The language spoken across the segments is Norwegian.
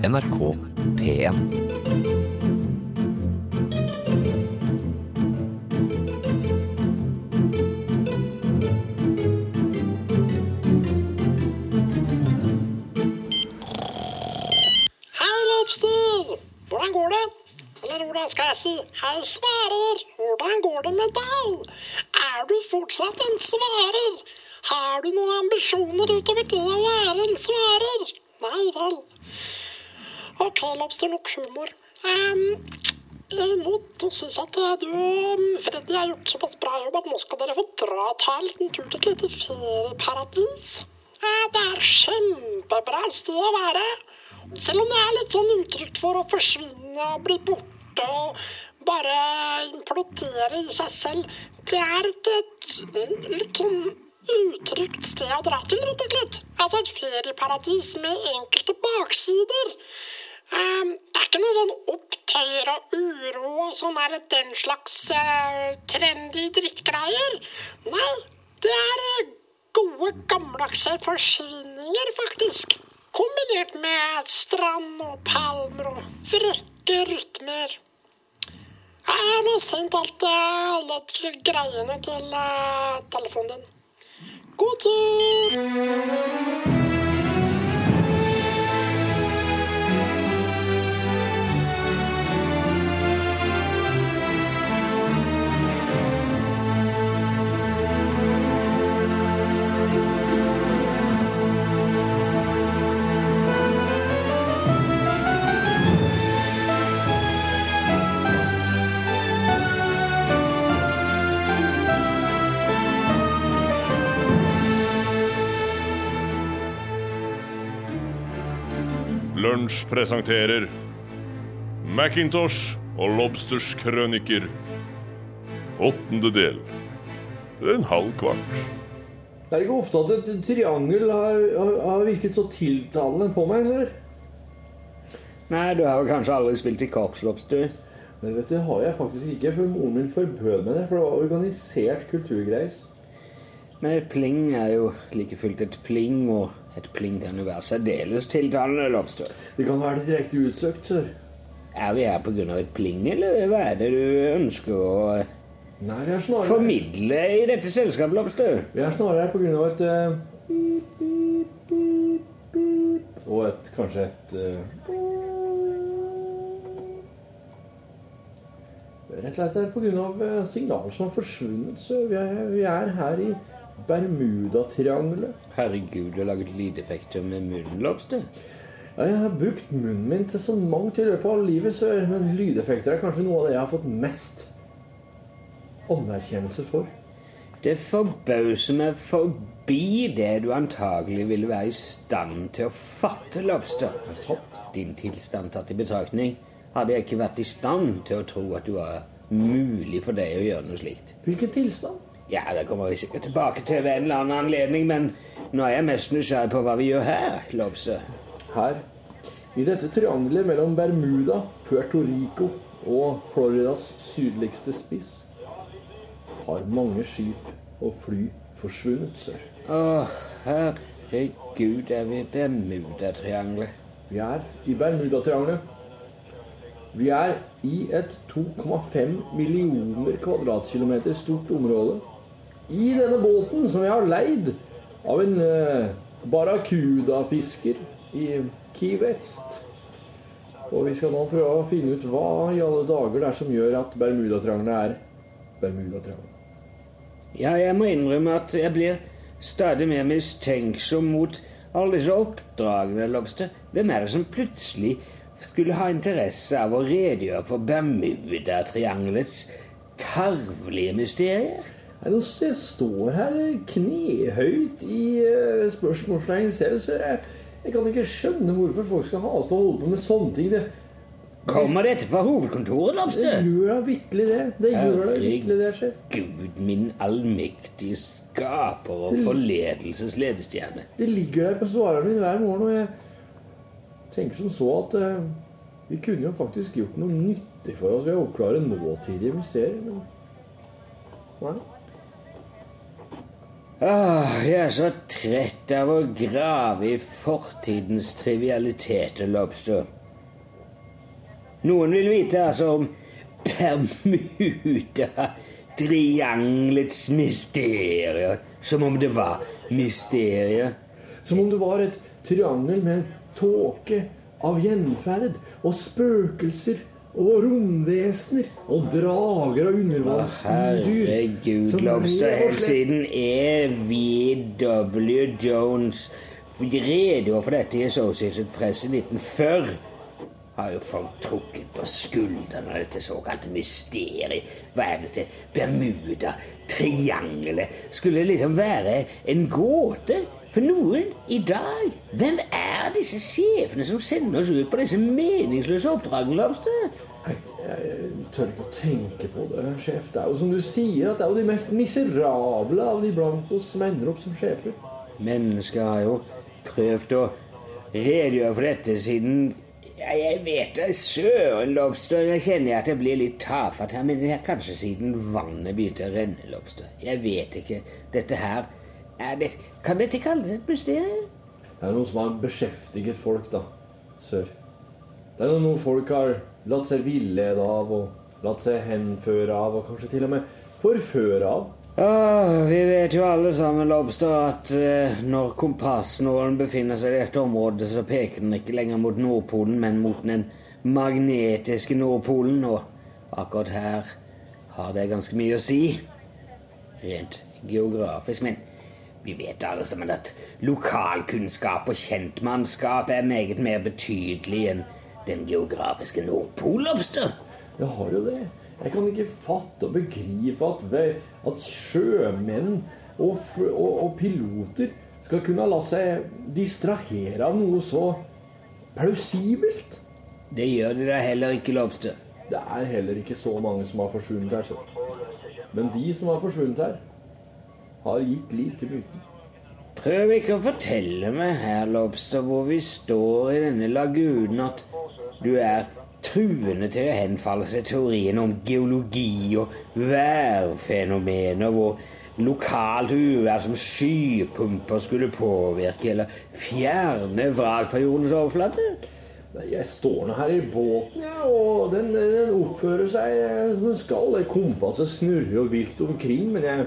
NRK P1. Hei, Lobster! Hvordan går det? Eller hvordan skal jeg si hei, svarer? Hvordan går det med deg? Er du fortsatt en svarer? Har du noen ambisjoner utover det å være en svarer? Nei vel. OK, Lobster, nok humor. Um, nå syns jeg at du og Freddy har gjort såpass bra jobb at nå skal dere få dra ta en liten tur til et lite ferieparadis. Uh, det er kjempebra sted å være. Selv om det er litt sånn utrygt for å forsvinne og bli borte og bare implodere i seg selv. Det er et, et litt sånn utrygt sted å dra til, rett og slett. Altså et ferieparadis med enkelte baksider. Um, det er ikke noe sånn opptøyer og uro og sånn er det den slags uh, trendy drittgreier. Nei, det er uh, gode, gammeldagse forsvinninger, faktisk. Kombinert med strand og palmer og frekke rytmer. Jeg har nå sendt alt, uh, alle greiene til telefonen din. God tur! Lunsj presenterer Macintosh og Lobsters krøniker. Åttende del. En halv kvart. Det er ikke ofte at et triangel har, har, har virket så tiltalende på meg. Sør. Nei, du har jo kanskje aldri spilt i korpslops, du? Men vet du, det har jeg faktisk ikke, for moren min forbød meg det. For det var organisert kulturgreis. Men et pling er jo like fullt et pling, og et jo være særdeles tiltalende, Lobster. Det kan være direkte utsøkt, sør. Er vi her av et pling, eller hva er det du ønsker å Nei, vi er snarere formidle i dette selskapet, Lobster? Vi er snarere her av et pip, Og et kanskje et uh... Rett og slett pga. på grunn av eh, signaler som har forsvunnet, så vi er, vi er her i Bermudatriangelet. Herregud, du har laget lydeffekter med munnen, Lobster. Ja, jeg har brukt munnen min til så mangt i løpet av livet, sør, men lydeffekter er kanskje noe av det jeg har fått mest anerkjennelse for. Det forbauser meg forbi det du antagelig ville være i stand til å fatte, Lobster. Er? Din tilstand tatt i betraktning hadde jeg ikke vært i stand til å tro at det var mulig for deg å gjøre noe slikt. Hvilken tilstand? Ja, det kommer vi sikkert tilbake til ved en eller annen anledning, men nå er jeg mest nysgjerrig på hva vi gjør her, Lobse. Her, i dette triangelet mellom Bermuda, Puerto Rico og Floridas sydligste spiss, har mange skip og fly forsvunnet, sør. Å, herregud, er vi i Bermudatriangelet? Vi er i Bermudatriangelet. Vi er i et 2,5 millioner kvadratkilometer stort område. I denne båten som jeg har leid av en uh, barracuda-fisker i Key West. Og vi skal nå prøve å finne ut hva i alle dager det er som gjør at Bermudatriangelet er Bermudatriangelet. Ja, jeg må innrømme at jeg blir stadig mer mistenksom mot alle disse oppdragene, Lobster. Hvem er det som plutselig skulle ha interesse av å redegjøre for Bermudatriangelets tarvelige mysterier? Nei, nå s- Jeg står her knehøyt i uh, spørsmålstegn selv, så jeg, jeg kan ikke skjønne hvorfor folk skal ha oss til å holde på med sånne ting. Det, Kommer dette fra hovedkontoret, det gjør da vitterlig det. Det gjør da vitterlig det, sjef. Gud, min allmektige skaper og forledelses ledestjerne. Det ligger der på svareren min hver morgen, og jeg tenker som så at uh, vi kunne jo faktisk gjort noe nyttig for oss ved å oppklare nåtidige mysterier, men Nei. Åh, jeg er så trett av å grave i fortidens trivialiteter, Lobster. Noen vil vite altså om Bermuda-triangelets mysterier. Som om det var mysterier. Som om det var et triangel med en tåke av gjenferd og spøkelser og romvesener og drager og undervannsdyr. Herregud, som Lobster. rev og Helt slett- siden E.V.W. Jones redegjorde for dette i Associated Press i 1940, har jo folk trukket på skuldrene av dette såkalte mysteriet. Hva er det til Bermuda? Triangelet? Skulle det liksom være en gåte? For noen i dag? Hvem er disse sjefene som sender oss ut på disse meningsløse oppdragene, Lobster? Jeg, jeg tør ikke å tenke på det, sjef. Det er jo som du sier, at det er jo de mest miserable av de blant oss som ender opp som sjefer. Mennesker har jo prøvd å redegjøre for dette siden ja, Jeg vet det, søren, Lobster. Jeg kjenner at jeg blir litt tafatt her, men det er kanskje siden vannet begynte å renne, Lobster. Jeg vet ikke. Dette her er det, Kan dette kalles et mysterium? Det er noe som har beskjeftiget folk, da, sør. Det er noe folk har latt seg villede av, og latt seg henføre av, og kanskje til og med forføre av. Åh, vi vet jo alle sammen, Lobster, at eh, når kompassnålen befinner seg i dette området, så peker den ikke lenger mot Nordpolen, men mot den magnetiske Nordpolen. Og akkurat her har det ganske mye å si. Rent geografisk. Men vi vet alle sammen at lokalkunnskap og kjentmannskap er meget mer betydelig enn den geografiske Nordpol, Lobster. Jeg har jo det. Jeg kan ikke fatte og begripe at, at sjømenn og, og, og piloter skal kunne latt seg distrahere av noe så plausibelt. Det gjør de da heller ikke, Lobster. Det er heller ikke så mange som har forsvunnet her. Så. Men de som har forsvunnet her, har gitt liv til myten. Prøv ikke å fortelle meg her, Lobster, hvor vi står i denne lagunen, at du er truende til å henfalle til teorien om geologi og værfenomener, hvor lokalt uvær som skypumper skulle påvirke eller fjerne vrak fra jordens overflate. Jeg står nå her i båten, ja, og den, den oppfører seg som den skal. Kompasset snurrer jo vilt omkring, men jeg,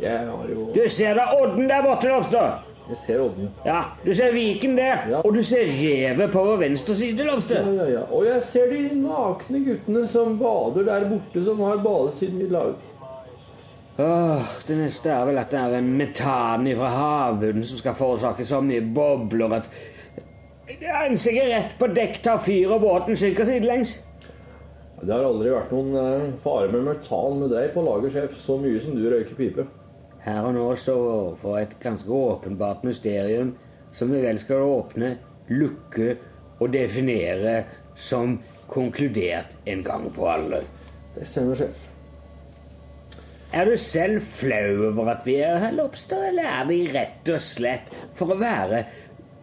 jeg har jo Du ser da odden der borte, Lobster. Jeg ser odden. Ja, du ser viken der, Ja. og du ser revet på vår venstre side, Ja, Lobster. ja, ja. Og jeg ser de nakne guttene som bader der borte, som har badet siden vi la ut. Åh, det neste er vel at det er en metan fra havbunnen som skal forårsake så mye bobler at Ja, En sigarett på dekk tar fyr, og båten synker sidelengs. Det har aldri vært noen eh, fare med metan med deg på lager, sjef, så mye som du røyker pipe. Her og nå står vi overfor et ganske åpenbart mysterium som vi vel skal åpne, lukke og definere som konkludert en gang for alle. Det stemmer, sjef. Er du selv flau over at vi er her, Lobster, eller er de rett og slett for å være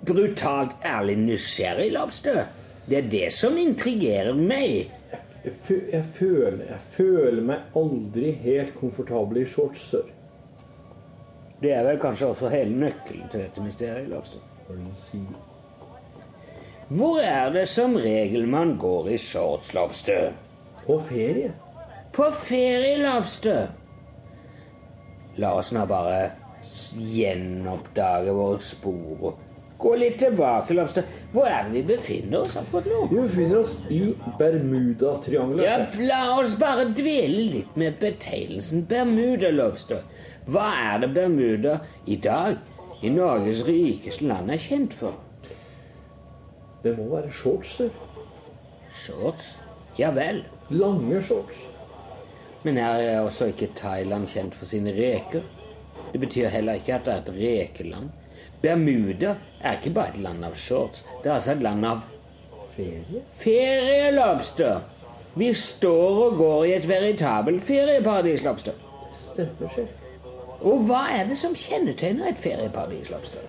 brutalt ærlig nysgjerrig, Lobster? Det er det som intrigerer meg. Jeg, jeg, jeg, føler, jeg føler meg aldri helt komfortabel i shorts, sør. Det er vel kanskje også hele nøkkelen til dette mysteriet, er sier? Hvor er det som regel man går i shorts, Lobster? På ferie? På ferie, Lobster. La oss nå bare gjenoppdage våre spor og gå litt tilbake, Lobster. Hvor er det vi befinner oss akkurat nå? Vi befinner oss i Bermudatriangelet. Ja, la oss bare dvele litt med betegnelsen Bermuda, Lobster. Hva er det Bermuda i dag, i Norges rikeste land, er kjent for? Det må være shorts. Shorts? Ja vel. Lange shorts. Men her er også ikke Thailand kjent for sine reker. Det betyr heller ikke at det er et rekeland. Bermuda er ikke bare et land av shorts. Det er altså et land av Ferie? ferielobster. Vi står og går i et veritabelt ferieparadis, Lobster. Stemmer, sjef. Og hva er det som kjennetegner et ferieparadis, Lobster?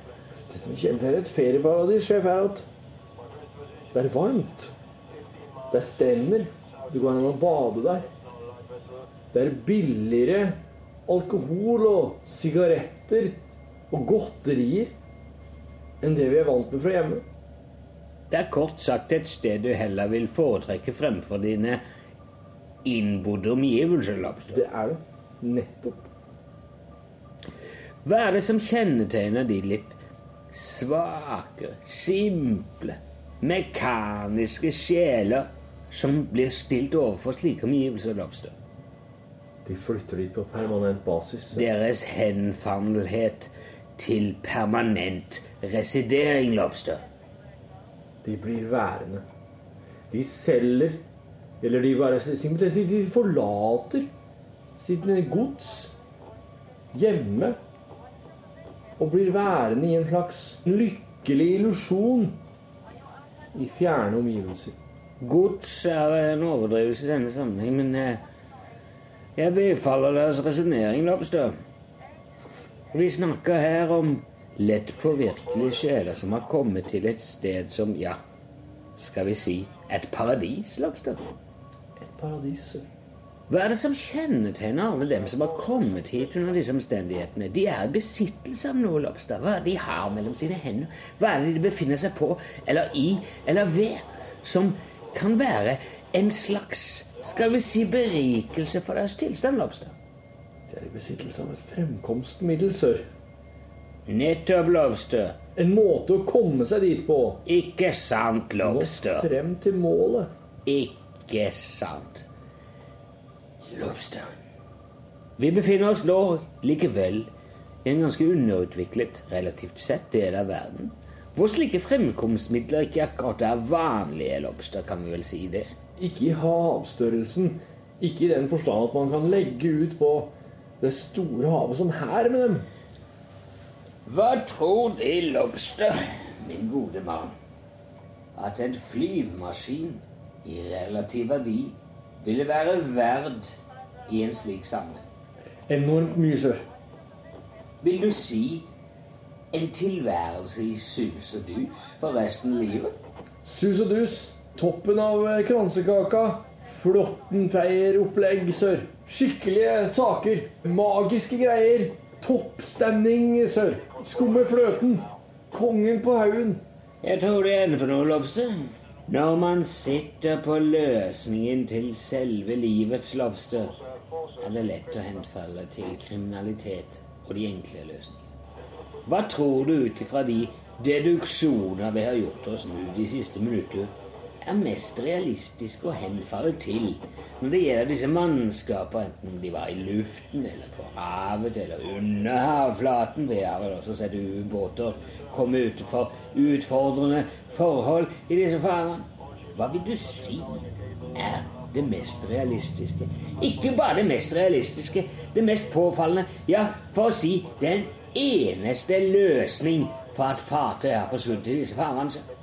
Det som kjennetegner et ferieparadis, sjef, er at det er varmt. Det er strender. Det går an å bade der. Det er billigere alkohol og sigaretter og godterier enn det vi er vant med fra hjemme. Det er kort sagt et sted du heller vil foretrekke fremfor dine innbodde omgivelser. Lobster. Det er det. Nettopp. Hva er det som kjennetegner de litt svake, simple, mekaniske sjeler som blir stilt overfor slike omgivelser? Lobster? De flytter dit på permanent basis. Deres henfandelhet til permanent residering, Lobster. De blir værende. De selger Eller de bare simpelthen de, de forlater sitt gods hjemme og blir værende i en slags lykkelig illusjon i fjerne omgivelser. Gods er en overdrivelse i denne sammenheng, men jeg bifaller deres resonnering, Lopstø. Vi snakker her om lett påvirkelige sjeler som har kommet til et sted som, ja, skal vi si, et paradis, Lopstø. Et paradis. sir. Hva er det som kjennetegner alle dem som har kommet hit under disse omstendighetene? De er i besittelse av noe, Lobster. Hva er det de har mellom sine hender? Hva er det de befinner seg på, eller i, eller ved, som kan være en slags, skal vi si, berikelse for deres tilstand, Lobster? De er i besittelse av et fremkomstmiddel, sir. Nettopp, Lobster. En måte å komme seg dit på. Ikke sant, Nå Lobster. frem til målet. Ikke sant. Lobster. Vi befinner oss nå likevel i en ganske underutviklet, relativt sett, del av verden. Hvor slike fremkomstmidler ikke akkurat er vanlige, Lobster, kan vi vel si det? Ikke i havstørrelsen. Ikke i den forstand at man kan legge ut på det store havet som her med dem. Hva tror De, Lobster, min gode mann, at en flyvemaskin i relativ verdi ville være verd i en slik sammenheng? Enormt mye, sør. Vil du si en tilværelse i sus og dus for resten av livet? Sus og dus. Toppen av eh, kransekaka. Flåttenfeieropplegg, sør. Skikkelige saker. Magiske greier. Toppstemning, sør. Skumme fløten. Kongen på haugen. Jeg tror det ender på noe, Lobster. Når man sitter på løsningen til selve livets lobster, er det lett å henfalle til kriminalitet og de enkle løsningene. Hva tror du ut ifra de deduksjoner vi har gjort oss nå de siste minutter, er mest realistisk å henfalle til når det gjelder disse mannskapene, enten de var i luften eller på havet eller under havflaten? Vi har vel også sett ubåter komme utenfor utfordrende forhold i disse farvann. Hva vil du si er det mest realistiske? Ikke bare det mest realistiske, det mest påfallende, ja, for å si den eneste løsning for at fartøyet har forsvunnet i disse farvannene.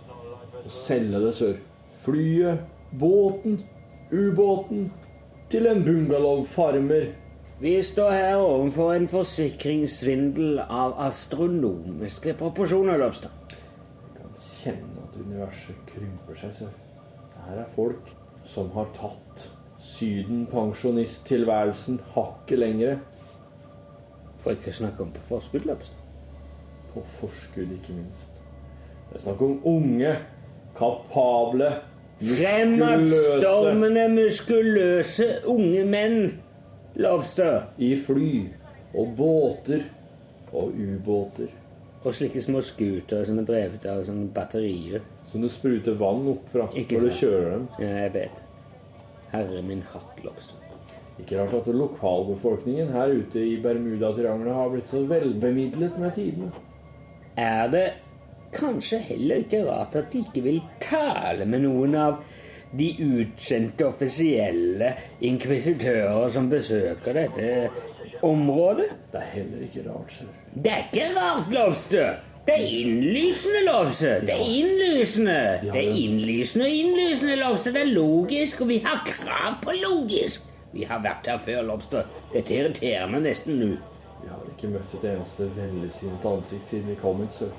Selge det, sør. Flyet, båten, ubåten. Til en bungalowfarmer. Vi står her overfor en forsikringssvindel av astronomiske proporsjoner, Lobster. Jeg kan kjenne at universet krymper seg, sør. Her er folk som har tatt Syden-pensjonisttilværelsen hakket lengre. For ikke å snakke om på forskudd, Lobster. På forskudd, ikke minst. Det er snakk om unge, kapable, muskuløse Fremadstormende, muskuløse unge menn, Lobster. i fly og båter og ubåter. Og slike små scootere som er drevet av sånne batterier. Som du spruter vann opp fra Ikke når du kjører dem. Ja, jeg vet. Herre min hatt, Lobster. Ikke rart at lokalbefolkningen her ute i Bermudatriangelet har blitt så velbemidlet med tidene. Er det kanskje heller ikke rart at de ikke vil tale med noen av de utsendte offisielle inkvisitører som besøker dette området? Det er heller ikke rart, sir. Det er ikke rart, Lobster. Det er innlysende, Lobster. Det er innlysende. Det er innlysende og innlysende, Lobster. Det er logisk, og vi har krav på logisk. Vi har vært her før, Lobster. Dette irriterer meg nesten nå. Vi har ikke møtt et eneste vennligsinnet ansikt siden vi kom hit, sir.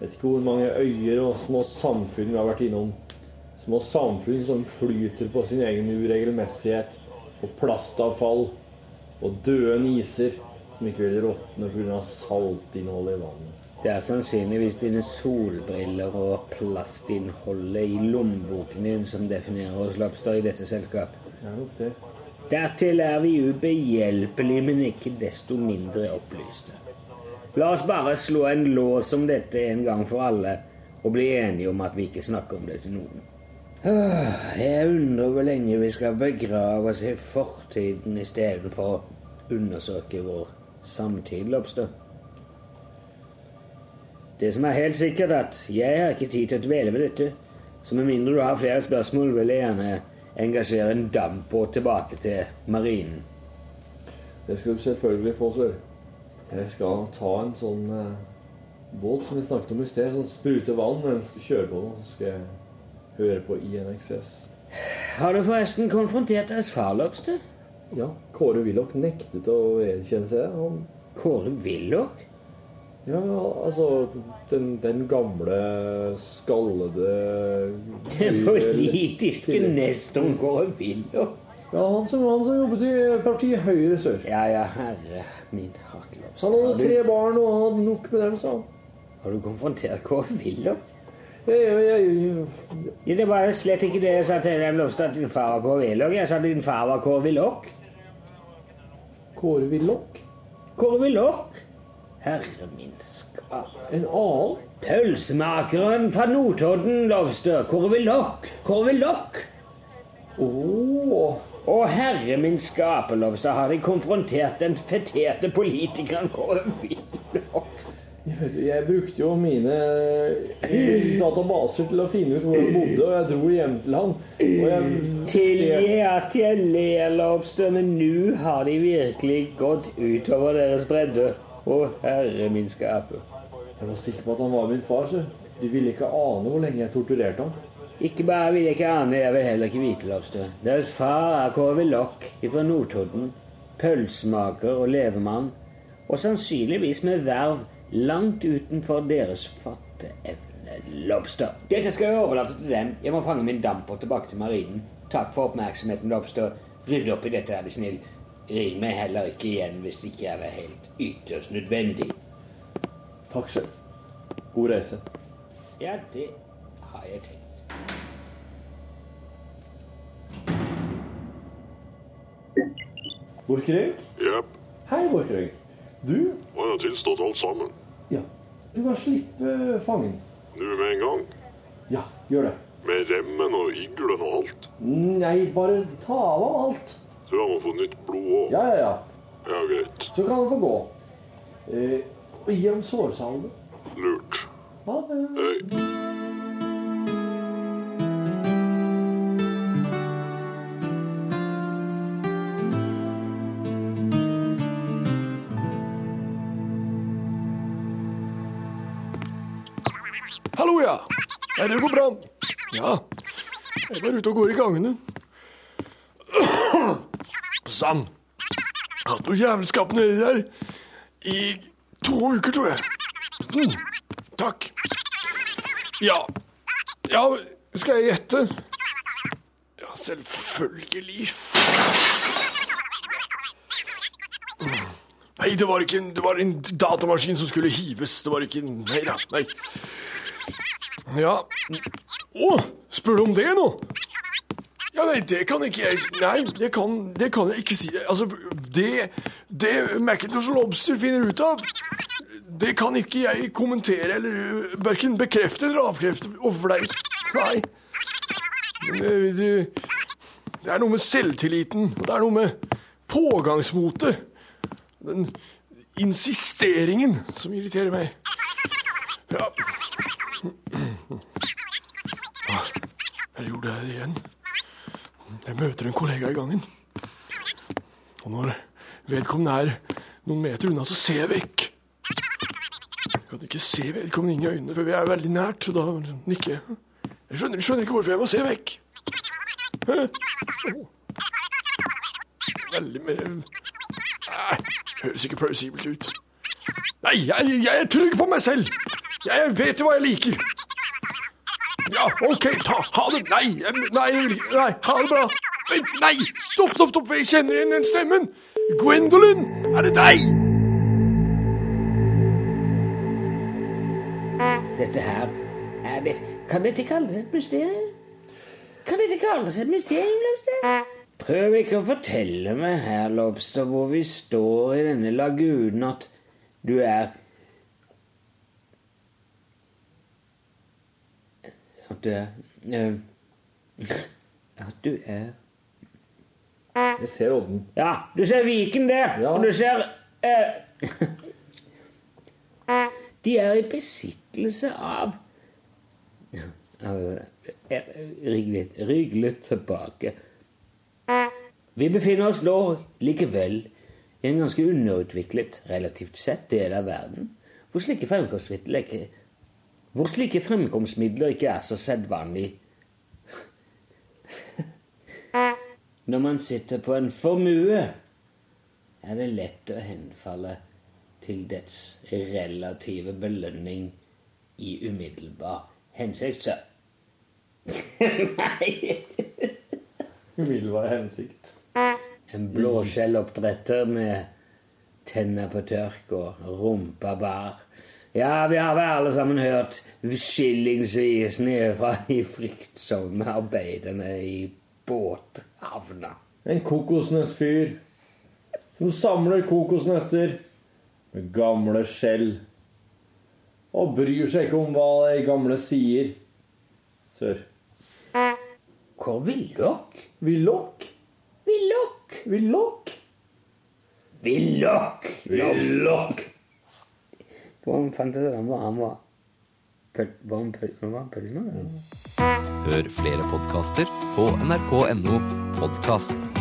Vet ikke hvor mange øyer og små samfunn vi har vært innom. Små samfunn som flyter på sin egen uregelmessighet. Og plastavfall. Og døde niser som ikke vil råtne pga. saltinnholdet i vannet. Det er sannsynligvis dine solbriller og plastinnholdet i lommeboken din som definerer oss lobster i dette selskapet. Det er nok det. Dertil er vi ubehjelpelige, men ikke desto mindre opplyste. La oss bare slå en lås om dette en gang for alle, og bli enige om at vi ikke snakker om det til noen. Ah, Jeg undrer hvor lenge vi skal begrave oss i fortiden istedenfor å undersøke vår samtid, Lobster. Det som er helt sikkert, at jeg har ikke tid til å dvele ved dette. Så med mindre du har flere spørsmål, vil jeg gjerne engasjere en dampbåt tilbake til marinen. Det skal du selvfølgelig få, sir. Jeg skal ta en sånn eh, båt som vi snakket om i sted, som spruter vann mens du kjører på. Så skal jeg høre på INXS. Har du forresten konfrontert deres far, Lobster? Ja, Kåre Willoch nektet å vedkjenne seg det. Han Kåre Willoch? Ja, altså Den, den gamle, skallede Den politiske nestoren Kåre Willoch? Ja, han som, han som jobbet i partiet Høyre Sør. Ja, ja, herre min hatt, Han hadde tre barn, og han hadde nok med dem, sa han. Har du konfrontert Kåre Willoch? Jeg, jeg, jeg, Ja, det var slett ikke det jeg sa til dem, Lobster, at din far var Kåre Willoch. Jeg sa at din far var Kåre Willoch. Kåre Willoch? Kåre Willoch? Herre min skap. En annen? Pølsemakeren fra Notodden, Lobster. Kåre Willoch. Kåre Willoch! Oh. Å, herre min skaper, Lobster, har de konfrontert den feterte politikeren Kåre Willoch. Jeg, brukte jo mine databaser til å finne ut hvor han bodde, og jeg dro hjem til han. Tilgi at jeg ler, Lobster, men nå har de virkelig gått utover deres bredde. Å, herre min skaper. Jeg var sikker på at han var min far, så de ville ikke ane hvor lenge jeg torturerte ham. Ikke bare vil jeg ikke ane, jeg vil heller ikke vite, Lobster. Deres far er Kåre Willoch fra Notodden. Pølsemaker og levemann. Og sannsynligvis med verv langt utenfor deres fatteevne, Lobster. Dette skal jeg overlate til dem. Jeg må fange min damper tilbake til marinen. Takk for oppmerksomheten, Lobster. Rydd opp i dette, er du snill. Ring meg heller ikke igjen hvis det ikke er helt ytterst nødvendig. Takk selv. God reise. Ja, det har jeg tenkt. Borchgrevink? Yep. Hei, Borchgrevink. Du, Har jeg tilstått alt sammen? ja, du kan slippe fangen. Nå med en gang? Ja, gjør det. Med remmen og iglen og alt? Nei, bare ta av ham alt. Så har må få nytt blod òg? Ja, ja, ja. Ja, greit. Så kan han få gå. Eh, og gi ham sårsalve. Lurt. Ha det. Hei. Ja, det går bra. Ja. Jeg er bare ute og går i gangene. Sann. Hatt noe jævelskap nedi der i to uker, tror jeg. Mm. Takk. Ja. Ja, skal jeg gjette? Ja, selvfølgelig. Nei, det var ikke en, det var en datamaskin som skulle hives. Det var ikke en Nei da. Nei. Ja Å, spør du om det nå? Ja, nei, det kan ikke jeg Nei, det kan, det kan jeg ikke si. Altså, det Det Macintosh og Lobster finner ut av, det kan ikke jeg kommentere eller verken bekrefte eller avkrefte overfor deg. Nei. Men det, det er noe med selvtilliten, og det er noe med pågangsmotet. Den insisteringen som irriterer meg. Ja. Jeg det igjen. Jeg møter en kollega i gangen. Og når vedkommende er noen meter unna, så ser jeg vekk. Jeg kan ikke se vedkommende inn i øynene, for vi er veldig nært, så da nikker jeg. Jeg skjønner, skjønner ikke hvorfor jeg må se vekk. Veldig mer høres ikke plausibelt ut. Nei, jeg, jeg er trygg på meg selv. Jeg vet hva jeg liker. OK, ta, ha det. Nei, nei, nei, ha det bra. Nei! Stopp, stopp, stopp! Jeg kjenner igjen den stemmen! Gwendolyn! Er det deg? Dette her er det, Kan dette kalles et mysterium? Kan dette kalles et mysterium, Lobster? Prøv ikke å fortelle meg her, Lobster, hvor vi står i denne lagunen, at du er At eh, At du er Jeg ser ovnen. Ja, du ser Viken der, Ja. og du ser uh, De er i besittelse av av eh, Rygg litt, rygg litt tilbake. Vi befinner oss nå likevel i en ganske underutviklet, relativt sett, del av verden hvor slike fremkomstmidler ikke, hvor slike fremkomstmidler ikke er så sedvanlig Når man sitter på en formue, er det lett å henfalle til dets relative belønning i umiddelbar hensikt. Så. Nei Umiddelbar hensikt. En blåskjelloppdretter med tenner på tørk og rumpa bar. Ja, vi har vel alle sammen hørt skillingsvis nede fra de fryktsomme arbeiderne i båthavna. En kokosnøttfyr som samler kokosnøtter med gamle skjell. Og bryr seg ikke om hva de gamle sier. Sør. Hvor villokk? Villokk? Villokk? Villokk? Villokk! Villok! Hvordan fant jeg ut han? Han var han var pølsemann? Hør flere podkaster på nrk.no podkast.